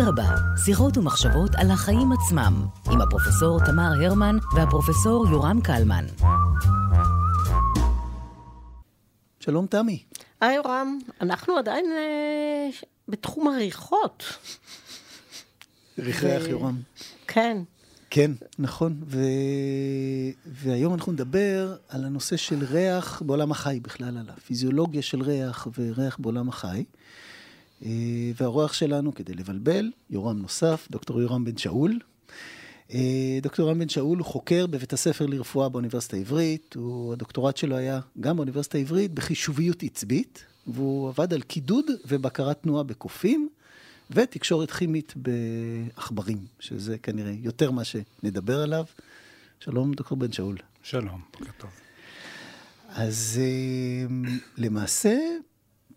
אדרבה, שיחות ומחשבות על החיים עצמם, עם הפרופסור תמר הרמן והפרופסור יורם קלמן. שלום תמי. היי יורם, אנחנו עדיין אה, בתחום הריחות. ריח ריח יורם. כן. כן, נכון. ו... והיום אנחנו נדבר על הנושא של ריח בעולם החי בכלל, על הפיזיולוגיה של ריח וריח בעולם החי. אה, והאורח שלנו, כדי לבלבל, יורם נוסף, דוקטור יורם בן שאול. אה, דוקטור יורם בן שאול הוא חוקר בבית הספר לרפואה באוניברסיטה העברית, הוא, הדוקטורט שלו היה גם באוניברסיטה העברית בחישוביות עצבית, והוא עבד על קידוד ובקרת תנועה בקופים, ותקשורת כימית בעכברים, שזה כנראה יותר מה שנדבר עליו. שלום, דוקטור בן שאול. שלום, בוקר טוב. אז אה, למעשה,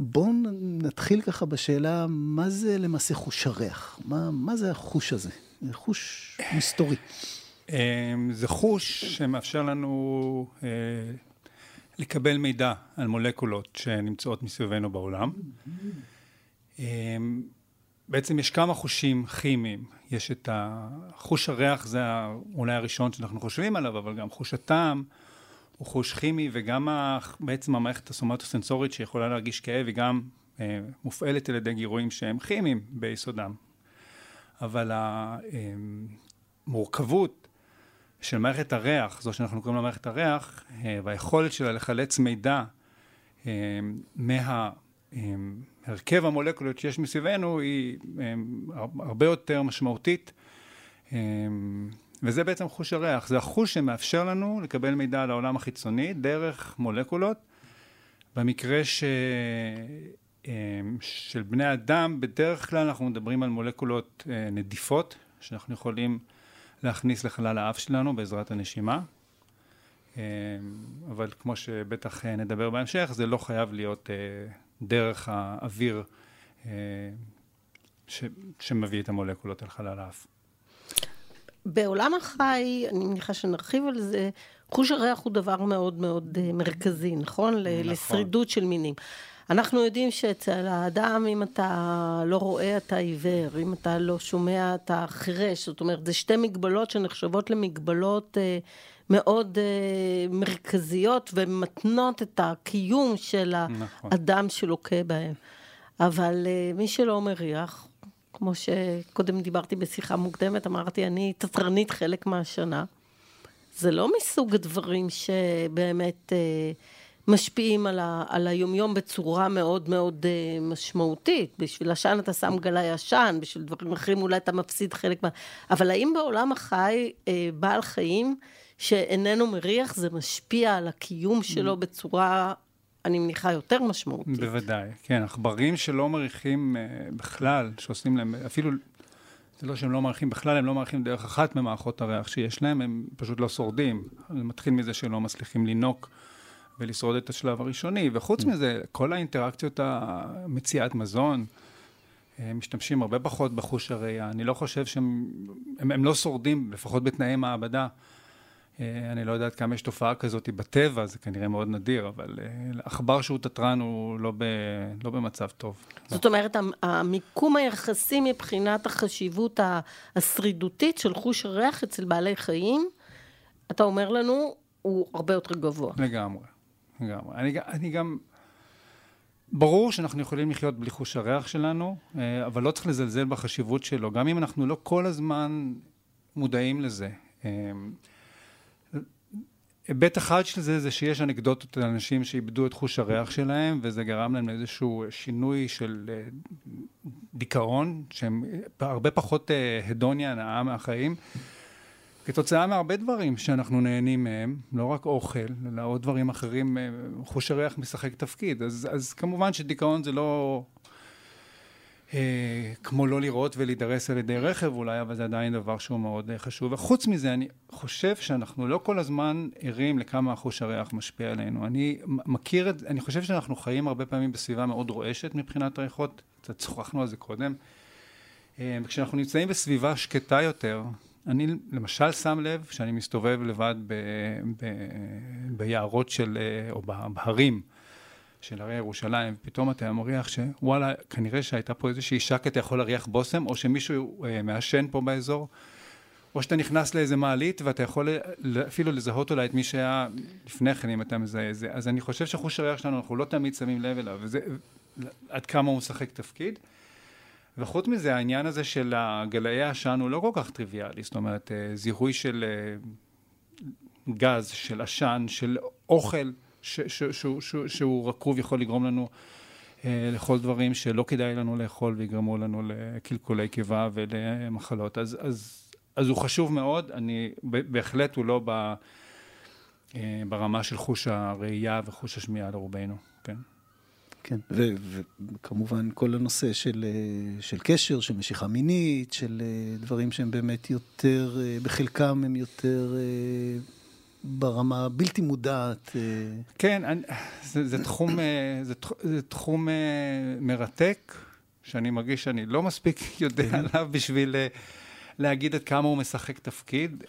בואו נתחיל ככה בשאלה, מה זה למעשה חוש הריח? מה, מה זה החוש הזה? זה חוש מסתורי. אמ, זה חוש שמאפשר לנו אה, לקבל מידע על מולקולות שנמצאות מסביבנו בעולם. אמ, בעצם יש כמה חושים כימיים. יש את חוש הריח, זה אולי הראשון שאנחנו חושבים עליו, אבל גם חוש הטעם הוא חוש כימי, וגם בעצם המערכת הסומטוסנסורית שיכולה להרגיש כאב, היא גם אה, מופעלת על ידי גירויים שהם כימיים ביסודם. אבל המורכבות של מערכת הריח, זו שאנחנו קוראים לה מערכת הריח, אה, והיכולת שלה לחלץ מידע אה, מהרכב המולקולות שיש מסביבנו היא אה, הרבה יותר משמעותית. וזה בעצם חוש הריח, זה החוש שמאפשר לנו לקבל מידע על העולם החיצוני דרך מולקולות. במקרה ש... אמ, של בני אדם, בדרך כלל אנחנו מדברים על מולקולות אה, נדיפות, שאנחנו יכולים להכניס לחלל האף שלנו בעזרת הנשימה. אמ, אבל כמו שבטח אה, נדבר בהמשך, זה לא חייב להיות אה, דרך האוויר ש, שמביא את המולקולות אל חלל האף. בעולם החי, אני מניחה שנרחיב על זה, חוש הריח הוא דבר מאוד מאוד מרכזי, נכון? נכון. לשרידות של מינים. אנחנו יודעים שאצל האדם, אם אתה לא רואה, אתה עיוור, אם אתה לא שומע, אתה חירש. זאת אומרת, זה שתי מגבלות שנחשבות למגבלות אה, מאוד אה, מרכזיות ומתנות את הקיום של נכון. האדם שלוקה בהם. אבל אה, מי שלא מריח, כמו שקודם דיברתי בשיחה מוקדמת, אמרתי, אני תתרנית חלק מהשנה. זה לא מסוג הדברים שבאמת... אה, משפיעים על, ה, על היומיום בצורה מאוד מאוד uh, משמעותית. בשביל עשן אתה שם גלה ישן, בשביל דברים אחרים אולי אתה מפסיד חלק מה... אבל האם בעולם החי uh, בעל חיים שאיננו מריח, זה משפיע על הקיום שלו בצורה, אני מניחה, יותר משמעותית? בוודאי, כן. עכברים שלא מריחים uh, בכלל, שעושים להם, אפילו... זה לא שהם לא מעריכים בכלל, הם לא מעריכים דרך אחת ממערכות הריח שיש להם, הם פשוט לא שורדים. זה מתחיל מזה שהם לא מצליחים לינוק ולשרוד את השלב הראשוני. וחוץ מזה, כל האינטראקציות המציאת מזון, הם משתמשים הרבה פחות בחוש הראייה. אני לא חושב שהם הם, הם לא שורדים, לפחות בתנאי מעבדה. אה, אני לא יודעת כמה יש תופעה כזאת בטבע, זה כנראה מאוד נדיר, אבל אה, עכבר שהוא תתרן הוא לא, ב, לא במצב טוב. זאת אומרת, המיקום היחסי מבחינת החשיבות השרידותית של חוש הריח אצל בעלי חיים, אתה אומר לנו, הוא הרבה יותר גבוה. לגמרי. לגמרי. אני, אני גם... ברור שאנחנו יכולים לחיות בלי חוש הריח שלנו, אה, אבל לא צריך לזלזל בחשיבות שלו, גם אם אנחנו לא כל הזמן מודעים לזה. אה, היבט אחד של זה, זה שיש אנקדוטות על אנשים שאיבדו את חוש הריח שלהם, וזה גרם להם לאיזשהו שינוי של אה, דיכאון, שהם הרבה פחות הדוניה, הנאה מהחיים. כתוצאה מהרבה דברים שאנחנו נהנים מהם, לא רק אוכל, אלא עוד דברים אחרים, אה, חוש הריח משחק תפקיד. אז, אז כמובן שדיכאון זה לא אה, כמו לא לראות ולהידרס על ידי רכב אולי, אבל זה עדיין דבר שהוא מאוד אה, חשוב. וחוץ מזה, אני חושב שאנחנו לא כל הזמן ערים לכמה חוש הריח משפיע עלינו. אני מכיר את, אני חושב שאנחנו חיים הרבה פעמים בסביבה מאוד רועשת מבחינת ריחות, קצת שוחחנו על זה קודם. אה, כשאנחנו נמצאים בסביבה שקטה יותר, אני למשל שם לב שאני מסתובב לבד ב, ב, ביערות של, או בהרים של הרי ירושלים, ופתאום אתה מריח שוואלה, כנראה שהייתה פה איזושהי שקט, אתה יכול להריח בושם, או שמישהו אה, מעשן פה באזור, או שאתה נכנס לאיזה מעלית ואתה יכול אפילו לזהות אולי את מי שהיה לפני כן, אם אתה מזהה את זה. אז אני חושב שחוש הריח שלנו, אנחנו לא תמיד שמים לב אליו, וזה עד כמה הוא משחק תפקיד. וחוץ מזה, העניין הזה של גלאי העשן הוא לא כל כך טריוויאלי, זאת אומרת, אה, זיהוי של אה, גז, של עשן, של אוכל ש, ש, ש, ש, שהוא רקוב יכול לגרום לנו אה, לאכול דברים שלא כדאי לנו לאכול ויגרמו לנו לקלקולי קיבה ולמחלות. אז, אז, אז הוא חשוב מאוד, אני, בהחלט הוא לא ב, אה, ברמה של חוש הראייה וחוש השמיעה לרובנו, כן. כן, וכמובן כל הנושא של, אה, של קשר, של משיכה מינית, של דברים שהם באמת יותר, בחלקם הם יותר ברמה הבלתי מודעת. כן, אני, זה, זה, תחום, זה, זה תחום מרתק, שאני מרגיש שאני לא מספיק יודע כן. עליו בשביל להגיד עד כמה הוא משחק תפקיד.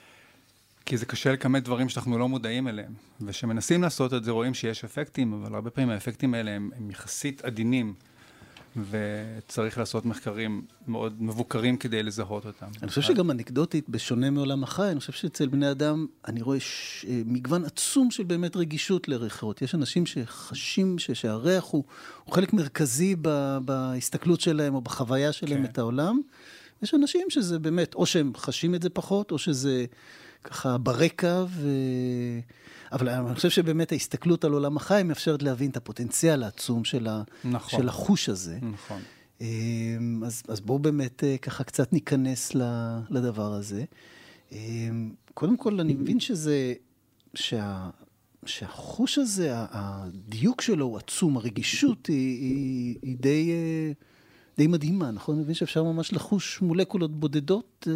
כי זה קשה לכמת דברים שאנחנו לא מודעים אליהם. וכשמנסים לעשות את זה רואים שיש אפקטים, אבל הרבה פעמים האפקטים האלה הם, הם יחסית עדינים. וצריך לעשות מחקרים מאוד מבוקרים כדי לזהות אותם. אני חושב שגם אנקדוטית, בשונה מעולם החי, אני חושב שאצל בני אדם, אני רואה ש... אה, מגוון עצום של באמת רגישות לריחות. יש אנשים שחשים ש... שהריח הוא, הוא חלק מרכזי ב... בהסתכלות שלהם או בחוויה שלהם כן. את העולם. יש אנשים שזה באמת, או שהם חשים את זה פחות, או שזה ככה ברקע, ו... אבל אני חושב שבאמת ההסתכלות על עולם החי מאפשרת להבין את הפוטנציאל העצום של, ה... נכון. של החוש הזה. נכון. אמ, אז, אז בואו באמת אה, ככה קצת ניכנס לדבר הזה. אמ, קודם כל, אני מבין שזה, שה, שהחוש הזה, הדיוק שלו הוא עצום, הרגישות היא, היא, היא די, אה, די מדהימה, נכון? אני מבין שאפשר ממש לחוש מולקולות בודדות.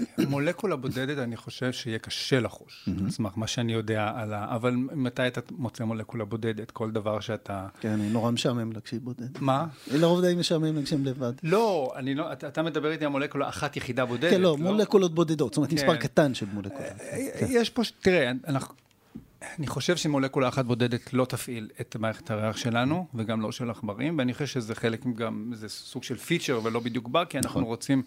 אה, מולקולה בודדת, אני חושב שיהיה קשה לחוש, על סמך מה שאני יודע על ה... אבל מתי אתה מוצא מולקולה בודדת? כל דבר שאתה... כן, אני נורא משעמם להקשיב בודד. מה? לרוב די משעמם להקשיב לבד. לא, אני לא... אתה מדבר איתי על מולקולה אחת יחידה בודדת. כן, לא, מולקולות בודדות, זאת אומרת, מספר כן. קטן של מולקולות. אה, כן. יש פה... תראה, אנחנו... אני חושב שמולקולה אחת בודדת לא תפעיל את מערכת הריח שלנו, וגם לא של עכברים, ואני חושב שזה חלק גם, זה סוג של פיצ'ר ולא בדיוק בא, כי אנחנו נכון. רוצים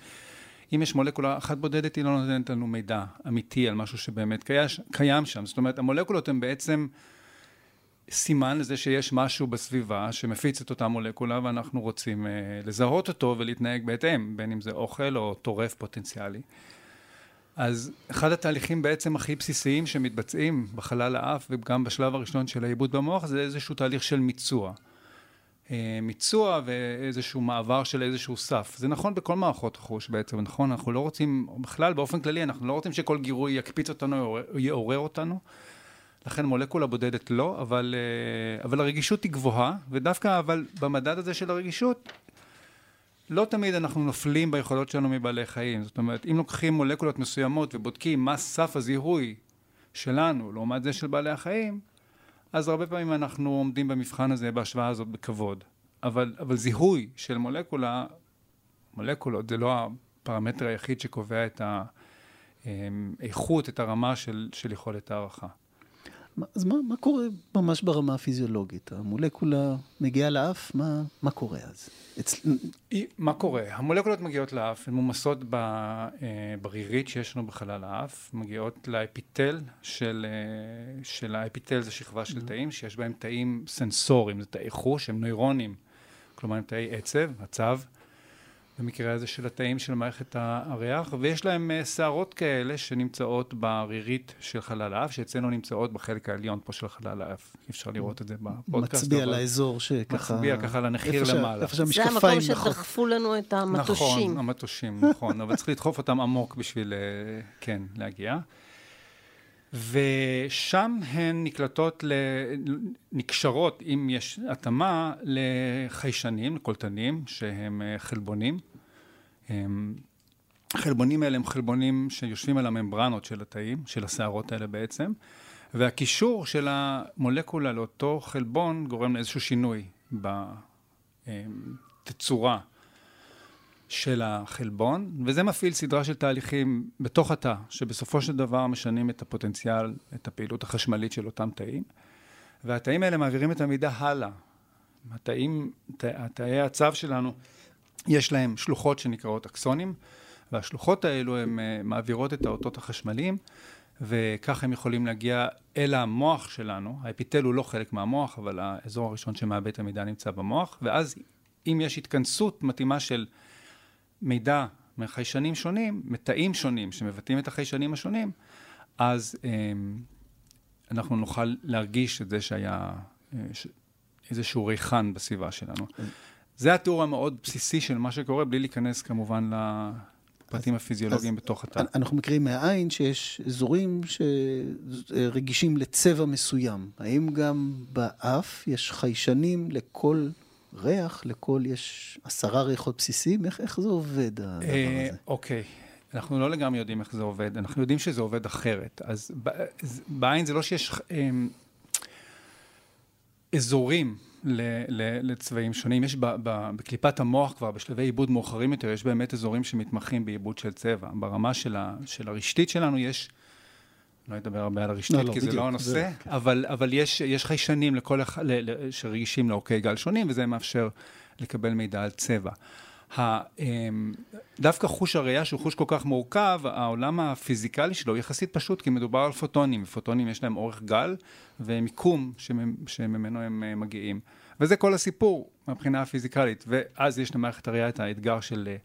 אם יש מולקולה אחת בודדת, היא לא נותנת לנו מידע אמיתי על משהו שבאמת קיים, שם. זאת אומרת, המולקולות הן בעצם סימן לזה שיש משהו בסביבה שמפיץ את אותה מולקולה, ואנחנו רוצים אה, לזהות אותו ולהתנהג בהתאם, בין אם זה אוכל או טורף פוטנציאלי. אז אחד התהליכים בעצם הכי בסיסיים שמתבצעים בחלל האף וגם בשלב הראשון של העיבוד במוח זה איזשהו תהליך של מיצוע. אה, מיצוע ואיזשהו מעבר של איזשהו סף. זה נכון בכל מערכות החוש בעצם, נכון? אנחנו לא רוצים, בכלל באופן כללי, אנחנו לא רוצים שכל גירוי יקפיץ אותנו, יעורר אותנו. לכן מולקולה בודדת לא, אבל, אה, אבל הרגישות היא גבוהה, ודווקא אבל במדד הזה של הרגישות, לא תמיד אנחנו נופלים ביכולות שלנו מבעלי חיים. זאת אומרת, אם לוקחים מולקולות מסוימות ובודקים מה סף הזיהוי שלנו לעומת זה של בעלי החיים, אז הרבה פעמים אנחנו עומדים במבחן הזה, בהשוואה הזאת, בכבוד. אבל, אבל זיהוי של מולקולה, מולקולות, זה לא הפרמטר היחיד שקובע את האיכות, את הרמה של, של יכולת הערכה. אז מה, מה קורה ממש ברמה הפיזיולוגית? המולקולה מגיעה לאף, מה, מה קורה אז? אצל... מה קורה? המולקולות מגיעות לאף, הן מומסות אה, ברירית שיש לנו בחלל האף, מגיעות לאפיטל של, אה, של האפיטל זה שכבה של mm-hmm. תאים, שיש בהם תאים סנסוריים, זה תאי חוש, הם נוירונים, כלומר הם תאי עצב, הצב. במקרה הזה של התאים של מערכת הריח, ויש להם אה, שערות כאלה שנמצאות ברירית של חלל האף, שאצלנו נמצאות בחלק העליון פה של חלל האף. אי אפשר לראות את זה בפודקאסט. מצביע אבל... לאזור שככה... מצביע ככה לנחיר למעלה. איפה שהמשקפיים... זה המקום שדחפו לנו את המטושים. נכון, המטושים, נכון, אבל צריך לדחוף אותם עמוק בשביל, אה, כן, להגיע. ושם הן נקלטות, נקשרות, אם יש התאמה, לחיישנים, לקולטנים, שהם אה, חלבונים. החלבונים האלה הם חלבונים שיושבים על הממברנות של התאים, של השערות האלה בעצם, והקישור של המולקולה לאותו חלבון גורם לאיזשהו שינוי בתצורה. של החלבון, וזה מפעיל סדרה של תהליכים בתוך התא, שבסופו של דבר משנים את הפוטנציאל, את הפעילות החשמלית של אותם תאים. והתאים האלה מעבירים את המידע הלאה. התאים, תאי הצו שלנו, יש להם שלוחות שנקראות אקסונים, והשלוחות האלו הן אה, מעבירות את האותות החשמליים, וכך הם יכולים להגיע אל המוח שלנו. האפיטל הוא לא חלק מהמוח, אבל האזור הראשון שמאבד את המידע נמצא במוח, ואז אם יש התכנסות מתאימה של מידע מחיישנים שונים, מתאים שונים שמבטאים את החיישנים השונים, אז אה, אנחנו נוכל להרגיש את זה שהיה אה, איזשהו ריחן בסביבה שלנו. זה התיאור המאוד בסיסי של מה שקורה, בלי להיכנס כמובן לפרטים הפיזיולוגיים בתוך התא. אנחנו מכירים מהעין שיש אזורים שרגישים לצבע מסוים. האם גם באף יש חיישנים לכל ריח, לכל יש עשרה ריחות בסיסיים? איך, איך זה עובד הדבר אה, הזה? אוקיי. אנחנו לא לגמרי יודעים איך זה עובד, אנחנו יודעים שזה עובד אחרת. אז בעין זה לא שיש אמ, אזורים ל, ל, לצבעים שונים. יש ב, ב, בקליפת המוח כבר, בשלבי עיבוד מאוחרים יותר, יש באמת אזורים שמתמחים בעיבוד של צבע. ברמה של, ה, של הרשתית שלנו יש, לא אדבר הרבה על הרשתית, לא, לא כי לא, זה בדיוק, לא הנושא, זה... אבל, אבל יש, יש חיישנים לכל, ל, ל, שרגישים לאורכי גל שונים, וזה מאפשר לקבל מידע על צבע. אמ, דווקא חוש הראייה, שהוא חוש כל כך מורכב, העולם הפיזיקלי שלו יחסית פשוט, כי מדובר על פוטונים, ופוטונים יש להם אורך גל ומיקום שממנו הם אה, מגיעים. וזה כל הסיפור מבחינה הפיזיקלית, ואז יש למערכת הראייה את האתגר של אה,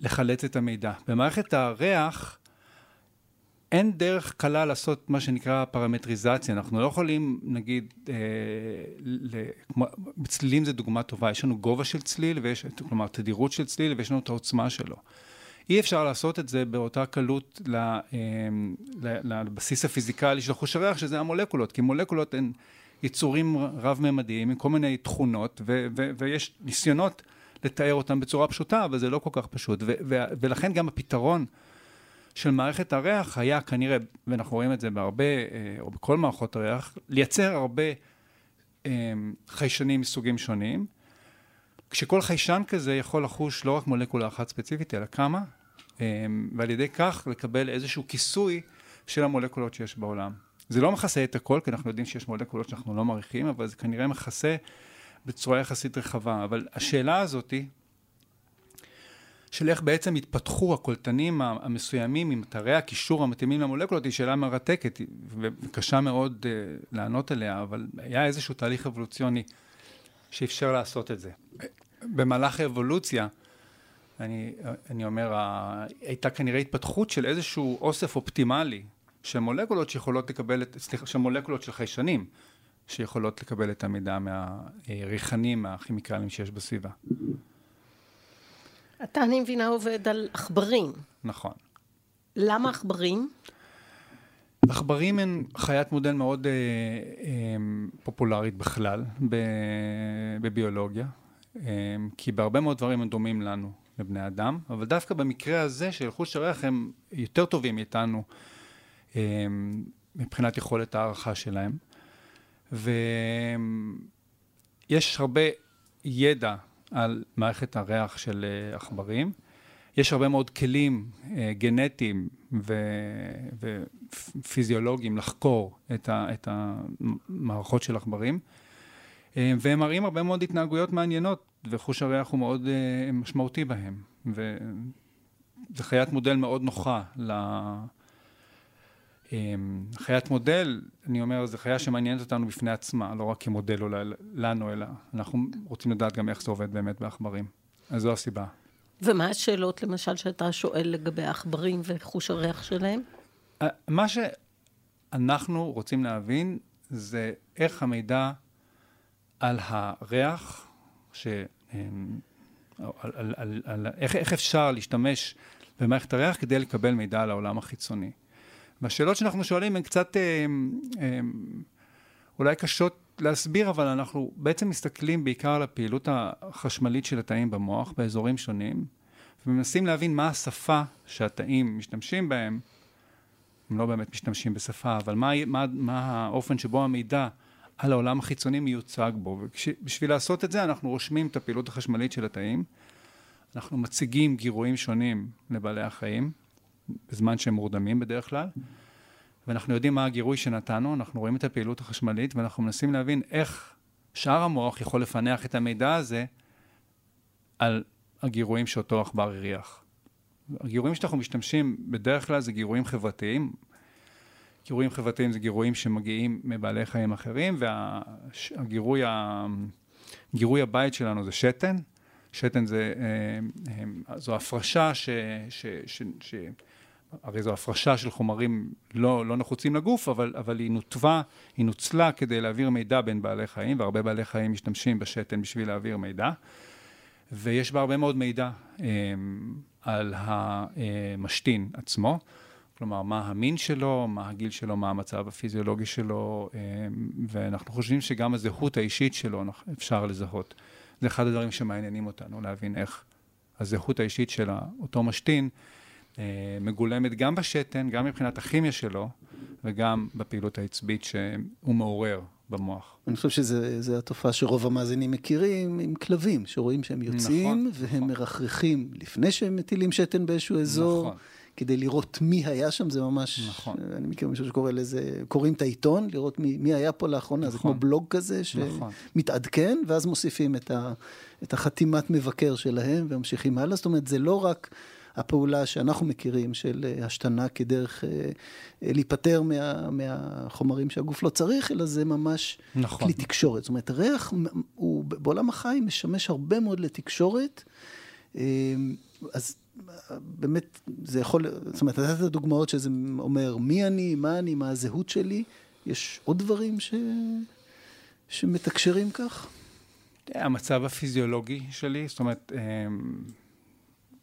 לחלץ את המידע. במערכת הריח, אין דרך קלה לעשות מה שנקרא פרמטריזציה, אנחנו לא יכולים, נגיד, אה, ל, כמו, בצלילים זה דוגמה טובה, יש לנו גובה של צליל, ויש, כלומר תדירות של צליל, ויש לנו את העוצמה שלו. אי אפשר לעשות את זה באותה קלות ל, אה, ל, לבסיס הפיזיקלי של חוש הריח, שזה המולקולות, כי מולקולות הן יצורים רב-ממדיים עם כל מיני תכונות, ו, ו, ויש ניסיונות לתאר אותם בצורה פשוטה, אבל זה לא כל כך פשוט, ו, ו, ולכן גם הפתרון של מערכת הריח היה כנראה, ואנחנו רואים את זה בהרבה, אה, או בכל מערכות הריח, לייצר הרבה אה, חיישנים מסוגים שונים, כשכל חיישן כזה יכול לחוש לא רק מולקולה אחת ספציפית, אלא כמה, אה, ועל ידי כך לקבל איזשהו כיסוי של המולקולות שיש בעולם. זה לא מכסה את הכל, כי אנחנו יודעים שיש מולקולות שאנחנו לא מעריכים, אבל זה כנראה מכסה בצורה יחסית רחבה. אבל השאלה הזאתי, של איך בעצם התפתחו הקולטנים המסוימים עם אתרי הקישור המתאימים למולקולות, היא שאלה מרתקת וקשה מאוד uh, לענות עליה, אבל היה איזשהו תהליך אבולוציוני שאפשר לעשות את זה. במהלך האבולוציה, אני, אני אומר, הייתה כנראה התפתחות של איזשהו אוסף אופטימלי של מולקולות שיכולות לקבל, את, סליחה, של מולקולות של חיישנים, שיכולות לקבל את המידע מהריחנים, מהכימיקלים שיש בסביבה. אתה, אני מבינה, עובד על עכברים. נכון. למה עכברים? עכברים הן חיית מודל מאוד אה, אה, פופולרית בכלל בביולוגיה, אה, כי בהרבה מאוד דברים הם דומים לנו, לבני אדם, אבל דווקא במקרה הזה של חוש הריח הם יותר טובים מאיתנו אה, מבחינת יכולת הערכה שלהם. ויש הרבה ידע על מערכת הריח של אה, עכברים. יש הרבה מאוד כלים אה, גנטיים ופיזיולוגיים לחקור את, ה, את המערכות של עכברים, אה, והם מראים הרבה מאוד התנהגויות מעניינות, וחוש הריח הוא מאוד משמעותי בהם. וזו חיית מודל מאוד נוחה אמ, חיית מודל, אני אומר, זו חיה שמעניינת אותנו בפני עצמה, לא רק כמודל אולי לנו, אלא אנחנו רוצים לדעת גם איך זה עובד באמת בעכברים. אז זו הסיבה. ומה השאלות, למשל, שאתה שואל לגבי העכברים וחוש הריח שלהם? מה שאנחנו רוצים להבין זה איך המידע על הריח, ש... אמ, על, על, על, על, איך, איך אפשר להשתמש במערכת הריח כדי לקבל מידע על העולם החיצוני. והשאלות שאנחנו שואלים הן קצת אה, אה, אולי קשות להסביר, אבל אנחנו בעצם מסתכלים בעיקר על הפעילות החשמלית של התאים במוח באזורים שונים, ומנסים להבין מה השפה שהתאים משתמשים בהם, הם לא באמת משתמשים בשפה, אבל מה, מה, מה האופן שבו המידע על העולם החיצוני מיוצג בו. ובשביל לעשות את זה אנחנו רושמים את הפעילות החשמלית של התאים, אנחנו מציגים גירויים שונים לבעלי החיים, בזמן שהם מורדמים בדרך כלל, ואנחנו יודעים מה הגירוי שנתנו, אנחנו רואים את הפעילות החשמלית, ואנחנו מנסים להבין איך שאר המוח יכול לפענח את המידע הזה על הגירויים שאותו עכבר הריח. הגירויים שאנחנו משתמשים בדרך כלל זה גירויים חברתיים. גירויים חברתיים זה גירויים שמגיעים מבעלי חיים אחרים, והגירוי, גירוי הבית שלנו זה שתן. שתן זה, אה, אה, זו הפרשה ש... ש, ש, ש הרי זו הפרשה של חומרים לא, לא נחוצים לגוף, אבל, אבל היא נותבה, היא נוצלה כדי להעביר מידע בין בעלי חיים, והרבה בעלי חיים משתמשים בשתן בשביל להעביר מידע. ויש בה הרבה מאוד מידע אה, על המשתין עצמו, כלומר, מה המין שלו, מה הגיל שלו, מה המצב הפיזיולוגי שלו, אה, ואנחנו חושבים שגם הזהות האישית שלו אפשר לזהות. זה אחד הדברים שמעניינים אותנו, להבין איך הזהות האישית של אותו משתין מגולמת גם בשתן, גם מבחינת הכימיה שלו, וגם בפעילות העצבית שהוא מעורר במוח. אני חושב שזו התופעה שרוב המאזינים מכירים עם כלבים, שרואים שהם יוצאים, נכון, והם נכון. מרחרחים לפני שהם מטילים שתן באיזשהו אזור. נכון. כדי לראות מי היה שם, זה ממש, נכון. אני מכיר מישהו שקורא לזה, קוראים את העיתון, לראות מי, מי היה פה לאחרונה, נכון. זה כמו נכון. בלוג כזה נכון. שמתעדכן, נכון. ואז מוסיפים את, ה, את החתימת מבקר שלהם וממשיכים הלאה, זאת אומרת, זה לא רק... הפעולה שאנחנו מכירים של אה, השתנה כדרך אה, אה, להיפטר מה, מהחומרים שהגוף לא צריך, אלא זה ממש נכון. כלי תקשורת. זאת אומרת, ריח הוא בעולם החי משמש הרבה מאוד לתקשורת. אז באמת, זה יכול, זאת אומרת, נתת דוגמאות שזה אומר מי אני, מה אני, מה הזהות שלי. יש עוד דברים ש... שמתקשרים כך? המצב הפיזיולוגי שלי, זאת אומרת,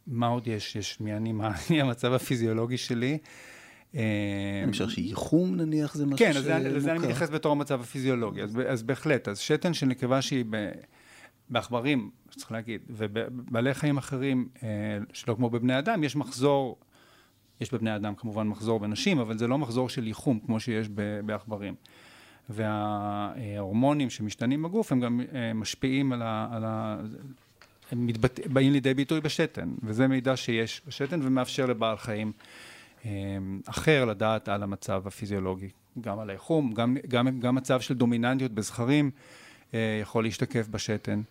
מה עוד יש? יש מי אני, מה אני, המצב הפיזיולוגי שלי. אני חושב שייחום נניח זה משהו שמוכר. כן, לזה אני מתייחס בתור המצב הפיזיולוגי, אז, אז בהחלט, אז שתן של נקבה שהיא ב, בעכברים, צריך להגיד, ובעלי חיים אחרים, אה, שלא כמו בבני אדם, יש מחזור, יש בבני אדם כמובן מחזור בנשים, אבל זה לא מחזור של ייחום כמו שיש בעכברים. וההורמונים שמשתנים בגוף הם גם אה, משפיעים על, ה, על ה, הם מתבט... באים לידי ביטוי בשתן, וזה מידע שיש בשתן ומאפשר לבעל חיים אה, אחר לדעת על המצב הפיזיולוגי, גם על האיחום, גם, גם, גם מצב של דומיננטיות בזכרים אה, יכול להשתקף בשתן.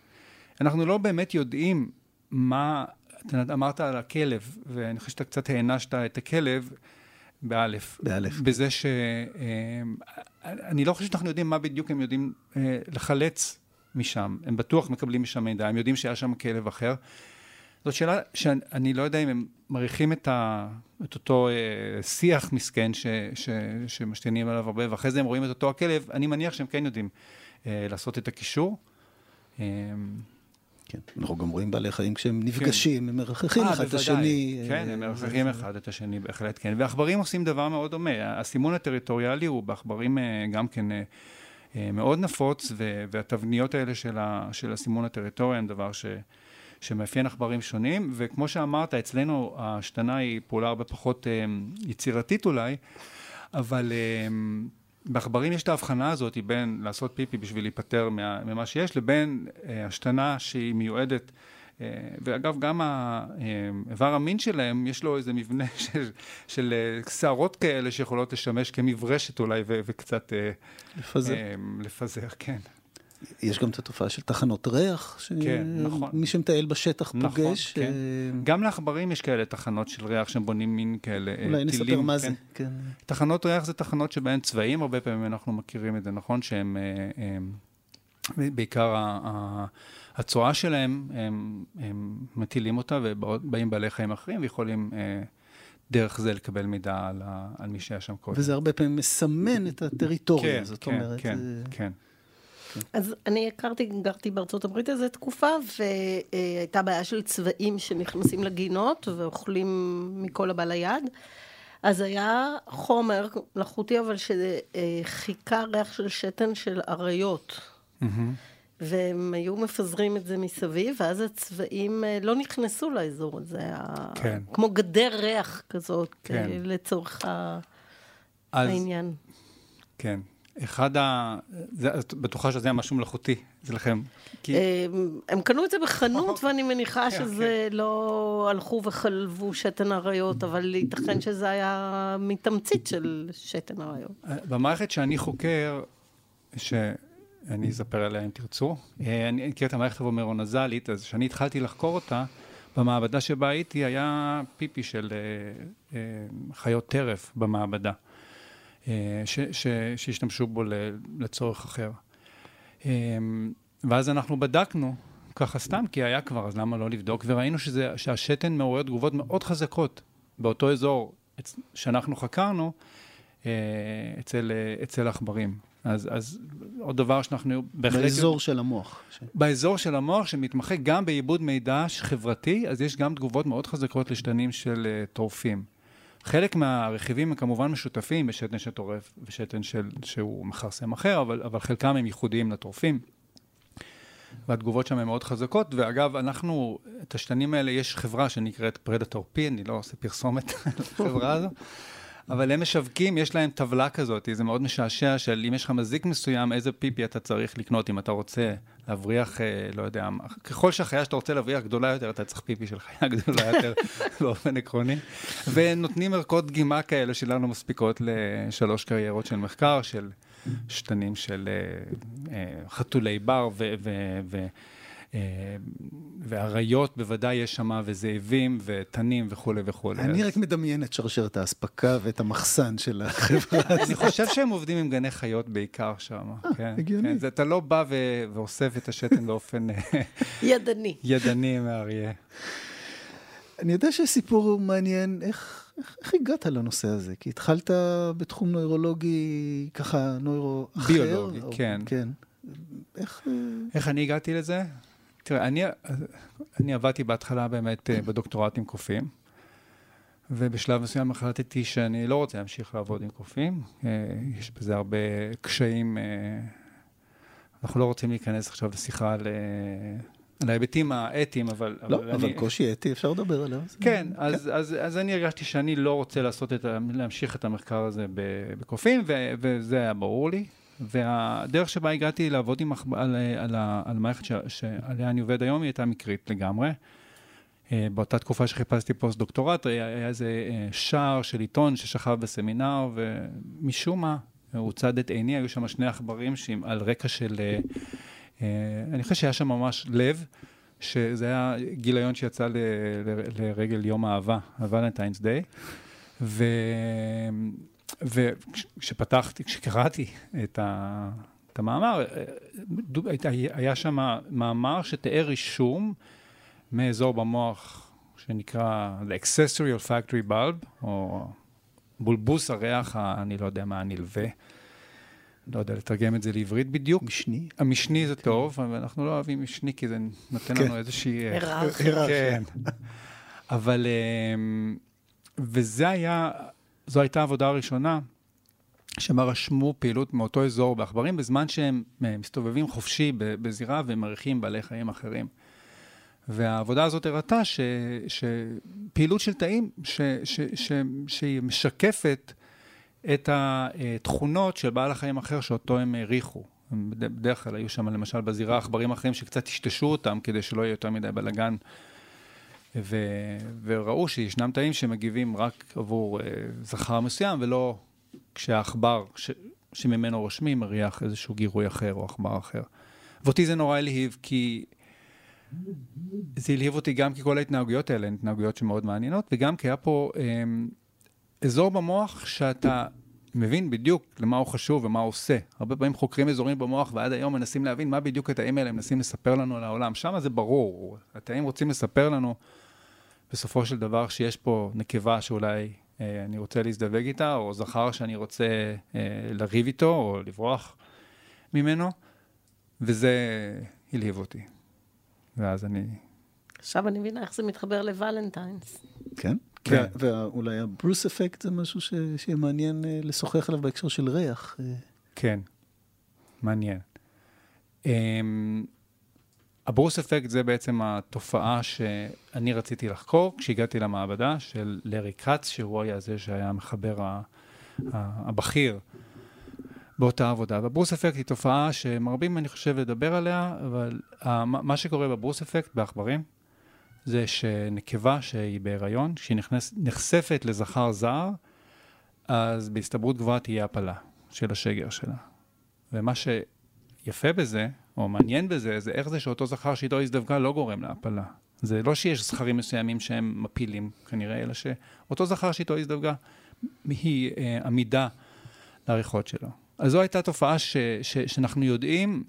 אנחנו לא באמת יודעים מה, אתה אמרת על הכלב, ואני חושב שאתה קצת הענשת את הכלב, באלף. באלף. בזה ש... אה, אני לא חושב שאנחנו יודעים מה בדיוק הם יודעים לחלץ משם, הם בטוח מקבלים משם מידע, הם יודעים שהיה שם כלב אחר. זאת שאלה שאני לא יודע אם הם מעריכים את, ה, את אותו אה, שיח מסכן ש, ש, שמשתינים עליו הרבה, ואחרי זה הם רואים את אותו הכלב, אני מניח שהם כן יודעים אה, לעשות את הקישור. אה, כן, אנחנו גם רואים בעלי חיים כשהם נפגשים, כן. הם מרחכים אחד את השני. כן, הם מרחכים אחד את השני, בהחלט כן. ועכברים עושים דבר מאוד דומה. הסימון הטריטוריאלי הוא בעכברים גם כן מאוד נפוץ, והתבניות האלה של, של הסימון הטריטוריה הם דבר ש... שמאפיין עכברים שונים, וכמו שאמרת, אצלנו ההשתנה היא פעולה הרבה פחות יצירתית אולי, אבל בעכברים יש את ההבחנה הזאת בין לעשות פיפי בשביל להיפטר ממה שיש, לבין אה, השתנה שהיא מיועדת, אה, ואגב, גם אה, המין שלהם, יש לו איזה מבנה של, של שערות כאלה שיכולות לשמש כמברשת אולי, ו, וקצת... לפזר. לפזר, כן. יש גם את התופעה של תחנות ריח, שמי כן, נכון. שמטייל בשטח נכון, פוגש. כן. אה... גם לעכברים יש כאלה תחנות של ריח שהם בונים מין כאלה אולי טילים. אולי נספר מה כן. זה. כן. תחנות ריח זה תחנות שבהן צבעים, הרבה פעמים אנחנו מכירים את זה, נכון? שהם, אה, הם, בעיקר הצואה שלהם, הם, הם מטילים אותה ובאים בעלי חיים אחרים ויכולים... אה, דרך זה לקבל מידע על, ה, על מי שהיה שם קודם. וזה הרבה פעמים מסמן את הטריטוריה, כן, זאת כן, אומרת. כן, זה... כן. אז אני הכרתי, גרתי בארצות הברית איזה תקופה, והייתה בעיה של צבעים שנכנסים לגינות ואוכלים מכל הבא ליד. אז היה חומר מלאכותי, אבל שחיכה ריח של שתן של אריות. Mm-hmm. והם היו מפזרים את זה מסביב, ואז הצבעים אה, לא נכנסו לאזור הזה. כן. כמו גדר ריח כזאת, כן. לצורך אז, העניין. כן. אחד ה... זה, את בטוחה שזה היה משהו מלאכותי, זה לכם. כי... הם, הם קנו את זה בחנות, ואני מניחה שזה לא הלכו וחלבו שתן אריות, אבל ייתכן שזה היה מתמצית של שתן אריות. במערכת שאני חוקר, שאני אספר עליה אם תרצו, אני מכיר את המערכת הוומרונזלית, אז כשאני התחלתי לחקור אותה, במעבדה שבה הייתי היה פיפי של אה, אה, חיות טרף במעבדה. אה, שהשתמשו בו לצורך אחר. אה, ואז אנחנו בדקנו, ככה סתם, כי היה כבר, אז למה לא לבדוק? וראינו שזה, שהשתן מעורר תגובות מאוד חזקות באותו אזור שאנחנו חקרנו אה, אצל, אצל עכברים. אז, אז עוד דבר שאנחנו בהחלט... באזור של המוח. באזור של המוח, שמתמחה גם בעיבוד מידע חברתי, אז יש גם תגובות מאוד חזקות לשתנים של uh, טורפים. חלק מהרכיבים הם כמובן משותפים בשתן שטורף ושתן של, שהוא מכרסם אחר, אבל, אבל חלקם הם ייחודיים לטורפים. והתגובות שם הן מאוד חזקות, ואגב, אנחנו, את השתנים האלה, יש חברה שנקראת פרדטור פי, אני לא עושה פרסומת לחברה הזו. אבל הם משווקים, יש להם טבלה כזאת, זה מאוד משעשע של אם יש לך מזיק מסוים, איזה פיפי אתה צריך לקנות אם אתה רוצה להבריח, אה, לא יודע, ככל שהחיה שאתה רוצה להבריח גדולה יותר, אתה צריך פיפי של חיה גדולה יותר באופן עקרוני. ונותנים ערכות דגימה כאלה שלנו מספיקות לשלוש קריירות של מחקר, של שתנים של אה, אה, חתולי בר ו... ו, ו ואריות בוודאי יש שם, וזאבים, ותנים וכולי וכולי. אני רק מדמיין את שרשרת האספקה ואת המחסן של החברה הזאת. אני חושב שהם עובדים עם גני חיות בעיקר שם. אה, כן, הגיוני. כן, אתה לא בא ואוסף את השתן באופן... אה, ידני. ידני מאריה. אני יודע שיש סיפור מעניין, איך, איך, איך הגעת לנושא הזה? כי התחלת בתחום נוירולוגי, ככה נוירו אחר. ביולוגי, או, כן. כן. איך... איך אני הגעתי לזה? תראה, אני, אני עבדתי בהתחלה באמת אה, בדוקטורט עם קופים, ובשלב מסוים החלטתי שאני לא רוצה להמשיך לעבוד עם קופים. אה, יש בזה הרבה קשיים. אה, אנחנו לא רוצים להיכנס עכשיו לשיחה על, על ההיבטים האתיים, אבל... לא, אבל, אבל אני... קושי אתי, אפשר לדבר עליו. כן, כן. אז, אז, אז אני הרגשתי שאני לא רוצה לעשות את, להמשיך את המחקר הזה בקופים, ו, וזה היה ברור לי. והדרך שבה הגעתי לעבוד עם, על, על, על המערכת ש, שעליה אני עובד היום היא הייתה מקרית לגמרי. אה, באותה תקופה שחיפשתי פוסט-דוקטורט, היה, היה איזה אה, שער של עיתון ששכב בסמינר, ומשום מה הוא צד את עיני, היו שם שני עכברים על רקע של... אה, אני חושב שהיה שם ממש לב, שזה היה גיליון שיצא ל, ל, לרגל יום האהבה, הוולנטיינס דיי. וכשפתחתי, כשקראתי את, ה, את המאמר, היה שם מאמר שתיאר רישום מאזור במוח שנקרא The Accessory Olfactory Bulb, או בולבוס הריח, אני לא יודע מה, הנלווה. לא יודע לתרגם את זה לעברית בדיוק. משני? המשני זה כן. טוב, אבל אנחנו לא אוהבים משני כי זה נותן כן. לנו איזושהי... היררכיה. כן. אבל... אמ, וזה היה זו הייתה העבודה הראשונה שבה רשמו פעילות מאותו אזור בעכברים, בזמן שהם אה, מסתובבים חופשי בזירה ומריחים בעלי חיים אחרים. והעבודה הזאת הראתה ש, שפעילות של תאים ש, ש, ש, שהיא משקפת את התכונות של בעל החיים אחר שאותו הם העריכו. בדרך כלל היו שם למשל בזירה עכברים אחרים שקצת טשטשו אותם כדי שלא יהיה יותר מדי בלאגן ו... וראו שישנם תאים שמגיבים רק עבור uh, זכר מסוים, ולא כשהעכבר ש... שממנו רושמים מריח איזשהו גירוי אחר או עכבר אחר. ואותי זה נורא הלהיב, כי זה הלהיב אותי גם כי כל ההתנהגויות האלה הן התנהגויות שמאוד מעניינות, וגם כי היה פה um, אזור במוח שאתה מבין בדיוק למה הוא חשוב ומה הוא עושה. הרבה פעמים חוקרים אזורים במוח ועד היום מנסים להבין מה בדיוק התאים האלה מנסים לספר לנו על העולם. שם זה ברור, התאים רוצים לספר לנו בסופו של דבר שיש פה נקבה שאולי אה, אני רוצה להזדווג איתה, או זכר שאני רוצה אה, לריב איתו או לברוח ממנו, וזה הלהיב אותי. ואז אני... עכשיו אני מבינה איך זה מתחבר לוולנטיינס. כן? כן. ואולי הברוס אפקט זה משהו ש... שיהיה מעניין אה, לשוחח עליו בהקשר של ריח. אה. כן, מעניין. אמ, הברוס אפקט זה בעצם התופעה שאני רציתי לחקור כשהגעתי למעבדה של לארי כץ, שהוא היה זה שהיה המחבר הבכיר באותה עבודה. והברוס אפקט היא תופעה שמרבים, אני חושב, לדבר עליה, אבל מה שקורה בברוס אפקט בעכברים, זה שנקבה שהיא בהיריון, כשהיא נכנס, נחשפת לזכר זר, אז בהסתברות גבוהה תהיה הפלה של השגר שלה. ומה שיפה בזה, או מעניין בזה, זה איך זה שאותו זכר שאיתו הזדווגה לא גורם להפלה. זה לא שיש זכרים מסוימים שהם מפילים כנראה, אלא שאותו זכר שאיתו הזדווגה היא אה, עמידה לעריכות שלו. אז זו הייתה תופעה ש, ש, שאנחנו יודעים,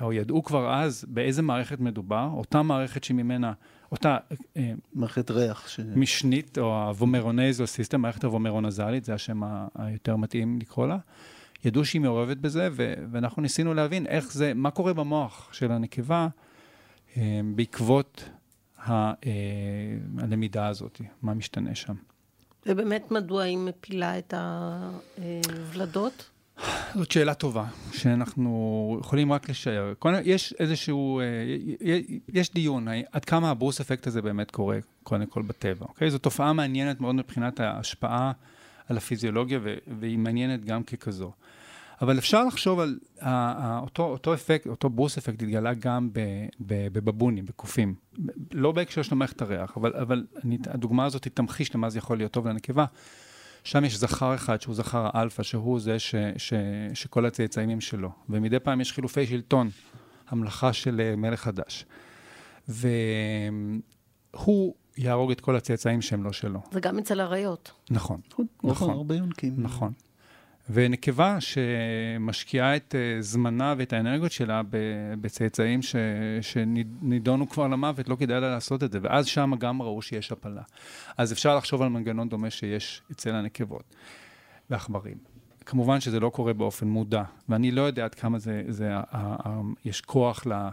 או ידעו כבר אז, באיזה מערכת מדובר, אותה מערכת שממנה, אותה... אה, מערכת ריח. ש... משנית, או הוומרונזו סיסטם, מערכת הוומרונזלית, זה השם היותר מתאים לקרוא לה. ידעו שהיא מעורבת בזה, ו- ואנחנו ניסינו להבין איך זה, מה קורה במוח של הנקבה אה, בעקבות ה- אה, הלמידה הזאת, מה משתנה שם. ובאמת, מדוע היא מפילה את הוולדות? זאת שאלה טובה, שאנחנו יכולים רק לשער. יש איזשהו, אה, יש דיון, עד כמה הברוס אפקט הזה באמת קורה, קודם כל בטבע, אוקיי? זו תופעה מעניינת מאוד מבחינת ההשפעה על הפיזיולוגיה, והיא מעניינת גם ככזו. אבל אפשר לחשוב על אותו, אותו אפקט, אותו ברוס אפקט התגלה גם בבבונים, בקופים. לא בהקשר של מערכת הריח, אבל, אבל אני, הדוגמה הזאת תמחיש למה זה יכול להיות טוב לנקבה. שם יש זכר אחד שהוא זכר האלפא, שהוא זה ש, ש, שכל הצאצאים הם שלו. ומדי פעם יש חילופי שלטון, המלאכה של אה, מלך חדש. והוא יהרוג את כל הצאצאים שהם לא שלו. וגם אצל אריות. נכון, נכון. נכון, הרבה יונקים. נכון. ונקבה שמשקיעה את אה, זמנה ואת האנרגיות שלה בצאצאים ש, שנידונו כבר למוות, לא כדאי לה לעשות את זה, ואז שם גם ראו שיש הפלה. אז אפשר לחשוב על מנגנון דומה שיש אצל הנקבות ועכברים. כמובן שזה לא קורה באופן מודע, ואני לא יודע עד כמה זה, זה, יש כוח ל...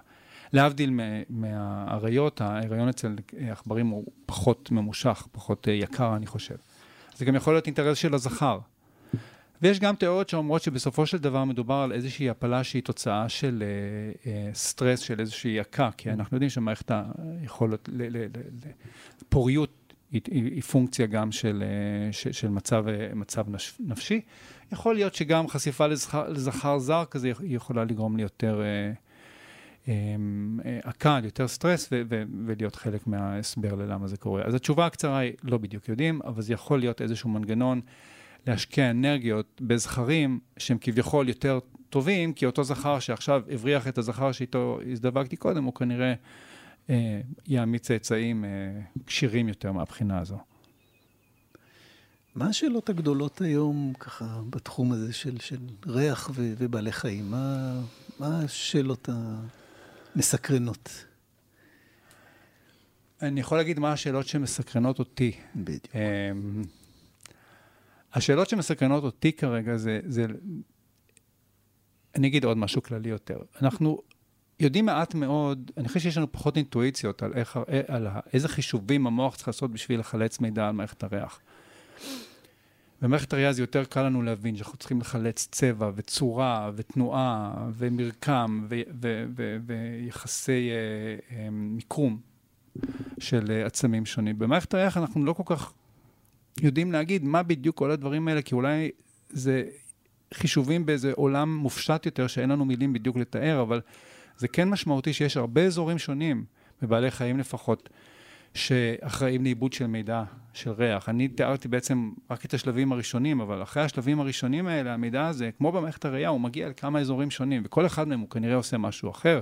להבדיל מהאריות, ההיריון אצל עכברים הוא פחות ממושך, פחות אה, יקר, אני חושב. זה גם יכול להיות אינטרס של הזכר. ויש גם תיאוריות שאומרות שבסופו של דבר מדובר על איזושהי הפלה שהיא תוצאה של uh, uh, סטרס, של איזושהי יכה, כי אנחנו יודעים שמערכת היכולת, פוריות היא, היא, היא פונקציה גם של, uh, של, של מצב, uh, מצב נפשי. יכול להיות שגם חשיפה לזכר, לזכר זר כזה יכולה לגרום ליותר עקה, uh, יותר סטרס ו- ו- ולהיות חלק מההסבר ללמה זה קורה. אז התשובה הקצרה היא לא בדיוק יודעים, אבל זה יכול להיות איזשהו מנגנון. להשקיע אנרגיות בזכרים שהם כביכול יותר טובים, כי אותו זכר שעכשיו הבריח את הזכר שאיתו הזדווגתי קודם, הוא כנראה אה, יעמיד צאצאים אה, כשירים יותר מהבחינה הזו. מה השאלות הגדולות היום, ככה, בתחום הזה של, של ריח ו, ובעלי חיים? מה, מה השאלות המסקרנות? אני יכול להגיד מה השאלות שמסקרנות אותי. בדיוק. אה, השאלות שמסקרנות אותי כרגע זה, זה... אני אגיד עוד משהו כללי יותר. אנחנו יודעים מעט מאוד, אני חושב שיש לנו פחות אינטואיציות על, איך, על איזה חישובים המוח צריך לעשות בשביל לחלץ מידע על מערכת הריח. במערכת הראייה זה יותר קל לנו להבין שאנחנו צריכים לחלץ צבע וצורה ותנועה ומרקם ויחסי uh, um, מיקום של uh, עצמים שונים. במערכת הריח אנחנו לא כל כך יודעים להגיד מה בדיוק כל הדברים האלה, כי אולי זה חישובים באיזה עולם מופשט יותר, שאין לנו מילים בדיוק לתאר, אבל זה כן משמעותי שיש הרבה אזורים שונים, בבעלי חיים לפחות, שאחראים לעיבוד של מידע, של ריח. אני תיארתי בעצם רק את השלבים הראשונים, אבל אחרי השלבים הראשונים האלה, המידע הזה, כמו במערכת הראייה, הוא מגיע לכמה אזורים שונים, וכל אחד מהם הוא כנראה עושה משהו אחר.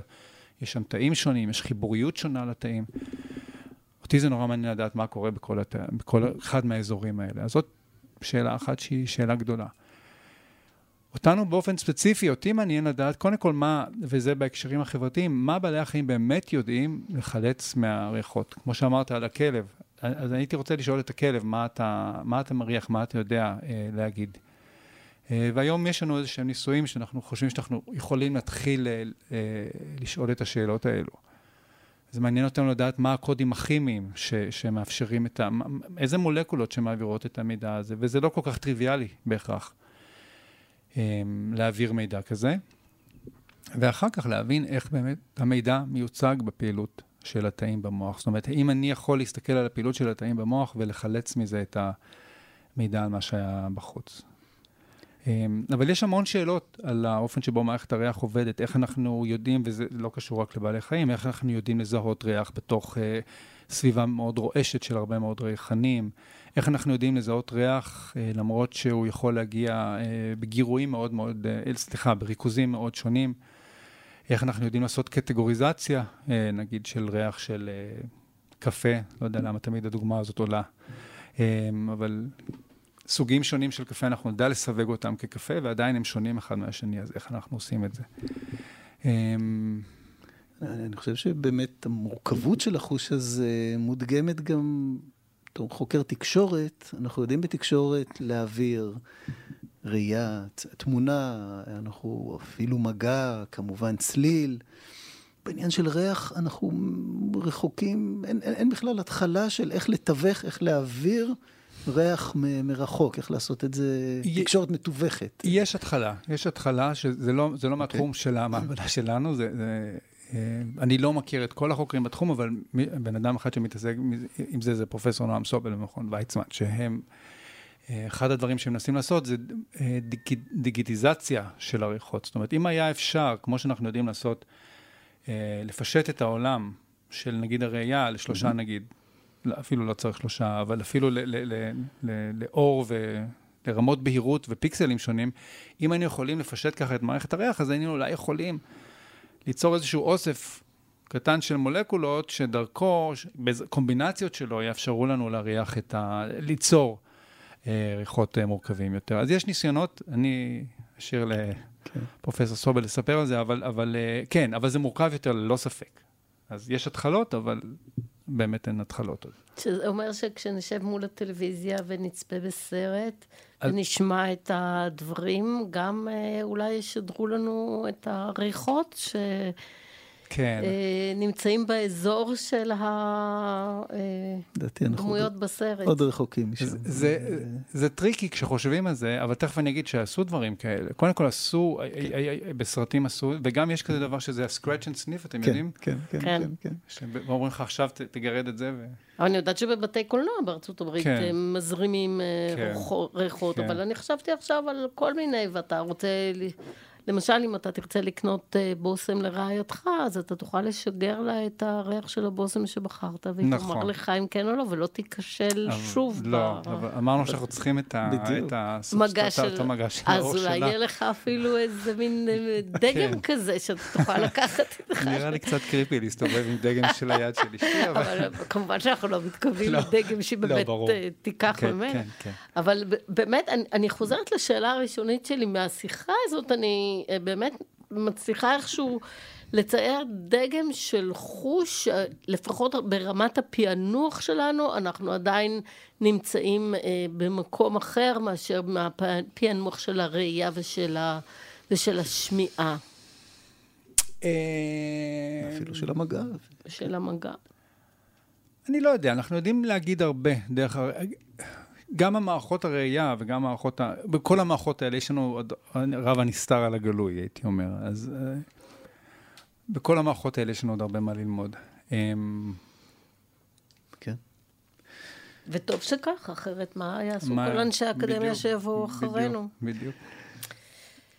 יש שם תאים שונים, יש חיבוריות שונה לתאים. אותי זה נורא מעניין לדעת מה קורה בכל, הת... בכל אחד מהאזורים האלה. אז זאת שאלה אחת שהיא שאלה גדולה. אותנו באופן ספציפי, אותי מעניין לדעת, קודם כל מה, וזה בהקשרים החברתיים, מה בעלי החיים באמת יודעים לחלץ מהריחות. כמו שאמרת על הכלב, אז הייתי רוצה לשאול את הכלב, מה אתה, מה אתה מריח, מה אתה יודע אה, להגיד. אה, והיום יש לנו איזה שהם ניסויים שאנחנו חושבים שאנחנו יכולים להתחיל אה, אה, לשאול את השאלות האלו. זה מעניין אותנו לדעת מה הקודים הכימיים ש, שמאפשרים את ה... איזה מולקולות שמעבירות את המידע הזה, וזה לא כל כך טריוויאלי בהכרח אמ, להעביר מידע כזה. ואחר כך להבין איך באמת המידע מיוצג בפעילות של התאים במוח. זאת אומרת, האם אני יכול להסתכל על הפעילות של התאים במוח ולחלץ מזה את המידע על מה שהיה בחוץ. אבל יש המון שאלות על האופן שבו מערכת הריח עובדת, איך אנחנו יודעים, וזה לא קשור רק לבעלי חיים, איך אנחנו יודעים לזהות ריח בתוך סביבה מאוד רועשת של הרבה מאוד ריחנים, איך אנחנו יודעים לזהות ריח למרות שהוא יכול להגיע בגירויים מאוד מאוד, סליחה, בריכוזים מאוד שונים. איך אנחנו יודעים לעשות קטגוריזציה, אה, נגיד של ריח של אה, קפה, לא יודע למה תמיד הדוגמה הזאת עולה, אה, אבל סוגים שונים של קפה, אנחנו נדע לסווג אותם כקפה, ועדיין הם שונים אחד מהשני, אז איך אנחנו עושים את זה? אני חושב שבאמת המורכבות של החוש הזה מודגמת גם, בתור חוקר תקשורת, אנחנו יודעים בתקשורת להעביר ראייה, תמונה, אנחנו אפילו מגע, כמובן צליל. בעניין של ריח אנחנו רחוקים, אין, אין, אין בכלל התחלה של איך לתווך, איך להעביר ריח מ- מרחוק, איך לעשות את זה, תקשורת מתווכת. יש התחלה, יש התחלה, שזה לא, זה לא מהתחום okay. של המעבדה שלנו, זה, זה, אה, אני לא מכיר את כל החוקרים בתחום, אבל בן אדם אחד שמתעסק עם זה, זה פרופסור נועם סובל במכון ויצמן, שהם... אחד הדברים שמנסים לעשות זה אה, דיג, דיגיטיזציה של הריחות. זאת אומרת, אם היה אפשר, כמו שאנחנו יודעים לעשות, אה, לפשט את העולם של נגיד הראייה לשלושה mm-hmm. נגיד, אפילו לא צריך שלושה, אבל אפילו לאור ולרמות בהירות ופיקסלים שונים, אם היינו יכולים לפשט ככה את מערכת הריח, אז היינו אולי יכולים ליצור איזשהו אוסף קטן של מולקולות, שדרכו, קומבינציות שלו, יאפשרו לנו להריח את ה... ליצור. אה, ריחות אה, מורכבים יותר. אז יש ניסיונות, אני אשאיר לפרופסור כן. סובל לספר על זה, אבל, אבל אה, כן, אבל זה מורכב יותר ללא ספק. אז יש התחלות, אבל באמת אין התחלות עוד. שזה אומר שכשנשב מול הטלוויזיה ונצפה בסרט, אז... ונשמע את הדברים, גם אולי ישדרו לנו את הריחות, ש... כן. אה, נמצאים באזור של הדמויות בסרט. עוד רחוקים משם. זה, זה tricky כשחושבים על זה, אבל תכף אני אגיד שעשו דברים כאלה. קודם כל עשו, כן. בסרטים עשו, וגם יש כזה דבר שזה ה-scratch and sniff, אתם כן, יודעים? כן, כן, כן. כן. כן. ואומרים לך עכשיו תגרד את זה. ו... אבל אני יודעת שבבתי קולנוע בארצות הברית כן. הם מזרימים אה, כן. ריחות, כן. אבל אני חשבתי עכשיו על כל מיני, ואתה רוצה... למשל, אם אתה תרצה לקנות אה, בושם לרעייתך, אז אתה תוכל לשגר לה את הריח של הבושם שבחרת, והיא נכון. תאמר לך אם כן או לא, ולא תיכשל שוב. לא, ב... אבל אמרנו שאנחנו צריכים את, ה... את, המגע של... את המגע של האור שלה. אז אולי יהיה לך אפילו איזה מין אה, דגם כן. כזה, שאתה תוכל לקחת איתך. נראה לי קצת קריפי להסתובב עם דגם של היד של אשתי, אבל... אבל כמובן שאנחנו לא מתכוונים לא. לדגם שהיא לא, באמת אה, תיקח כן. כן, כן. אבל באמת, אני חוזרת לשאלה הראשונית שלי מהשיחה הזאת, אני... אה, באמת מצליחה איכשהו לצייר דגם של חוש, אה, לפחות ברמת הפענוח שלנו, אנחנו עדיין נמצאים אה, במקום אחר מאשר מהפענוח של הראייה ושל, ה, ושל השמיעה. אפילו של המגע. של המגע. אני לא יודע, אנחנו יודעים להגיד הרבה דרך... גם המערכות הראייה וגם המערכות, ה... בכל המערכות האלה יש לנו רב הנסתר על הגלוי, הייתי אומר. אז uh, בכל המערכות האלה יש לנו עוד הרבה מה ללמוד. Um, כן. וטוב שכך, אחרת מה יעשו מה... כל אנשי האקדמיה שיבואו אחרינו? בדיוק, בדיוק.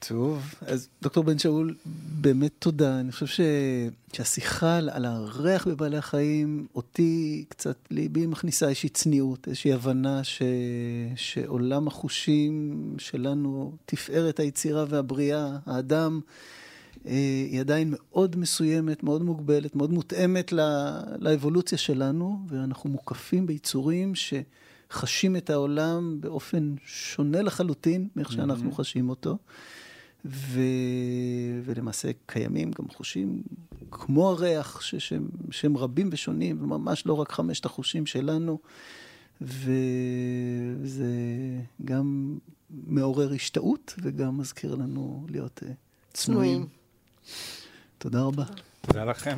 טוב, אז דוקטור בן שאול, באמת תודה. אני חושב ש... שהשיחה על, הריח בבעלי החיים, אותי קצת, ליבי מכניסה איזושהי צניעות, איזושהי הבנה ש... שעולם החושים שלנו, תפארת היצירה והבריאה, האדם, אה, היא עדיין מאוד מסוימת, מאוד מוגבלת, מאוד מותאמת לא... לאבולוציה שלנו, ואנחנו מוקפים ביצורים שחשים את העולם באופן שונה לחלוטין מאיך שאנחנו mm-hmm. חשים אותו. ו... ולמעשה קיימים גם חושים כמו הריח, ש... שהם, שהם רבים ושונים, וממש לא רק חמשת החושים שלנו, וזה גם מעורר השתאות וגם מזכיר לנו להיות uh, צנועים. תודה רבה. תודה לכם.